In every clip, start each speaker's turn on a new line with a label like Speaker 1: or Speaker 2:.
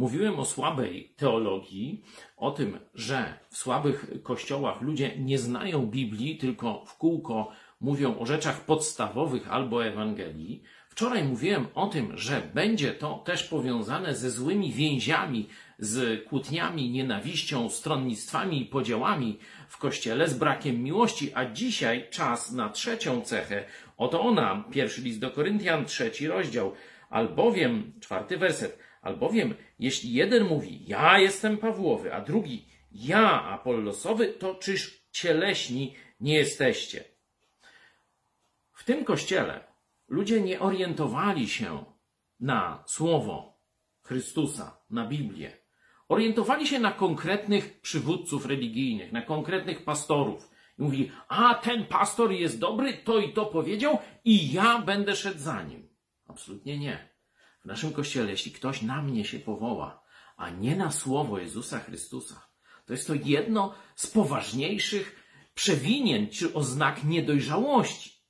Speaker 1: Mówiłem o słabej teologii, o tym, że w słabych kościołach ludzie nie znają Biblii, tylko w kółko mówią o rzeczach podstawowych albo Ewangelii. Wczoraj mówiłem o tym, że będzie to też powiązane ze złymi więziami, z kłótniami, nienawiścią, stronnictwami i podziałami w kościele, z brakiem miłości, a dzisiaj czas na trzecią cechę. Oto ona, pierwszy list do Koryntian, trzeci rozdział. Albowiem, czwarty werset, albowiem jeśli jeden mówi, ja jestem Pawłowy, a drugi, ja Apollosowy, to czyż cieleśni nie jesteście? W tym kościele ludzie nie orientowali się na słowo Chrystusa, na Biblię. Orientowali się na konkretnych przywódców religijnych, na konkretnych pastorów. I mówili, a ten pastor jest dobry, to i to powiedział i ja będę szedł za nim. Absolutnie nie. W naszym kościele, jeśli ktoś na mnie się powoła, a nie na słowo Jezusa Chrystusa, to jest to jedno z poważniejszych przewinień czy oznak niedojrzałości.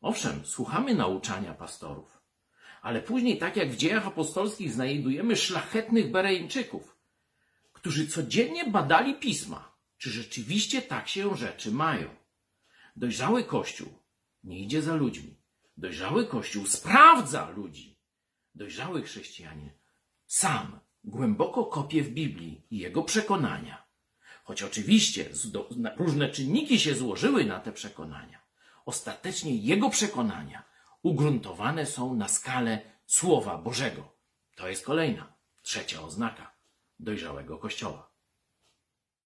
Speaker 1: Owszem, słuchamy nauczania pastorów, ale później, tak jak w dziejach apostolskich, znajdujemy szlachetnych Bereńczyków, którzy codziennie badali pisma, czy rzeczywiście tak się rzeczy mają. Dojrzały Kościół nie idzie za ludźmi. Dojrzały Kościół sprawdza ludzi. Dojrzały chrześcijanie sam głęboko kopie w Biblii i jego przekonania. Choć oczywiście różne czynniki się złożyły na te przekonania, ostatecznie jego przekonania ugruntowane są na skalę Słowa Bożego. To jest kolejna, trzecia oznaka dojrzałego Kościoła.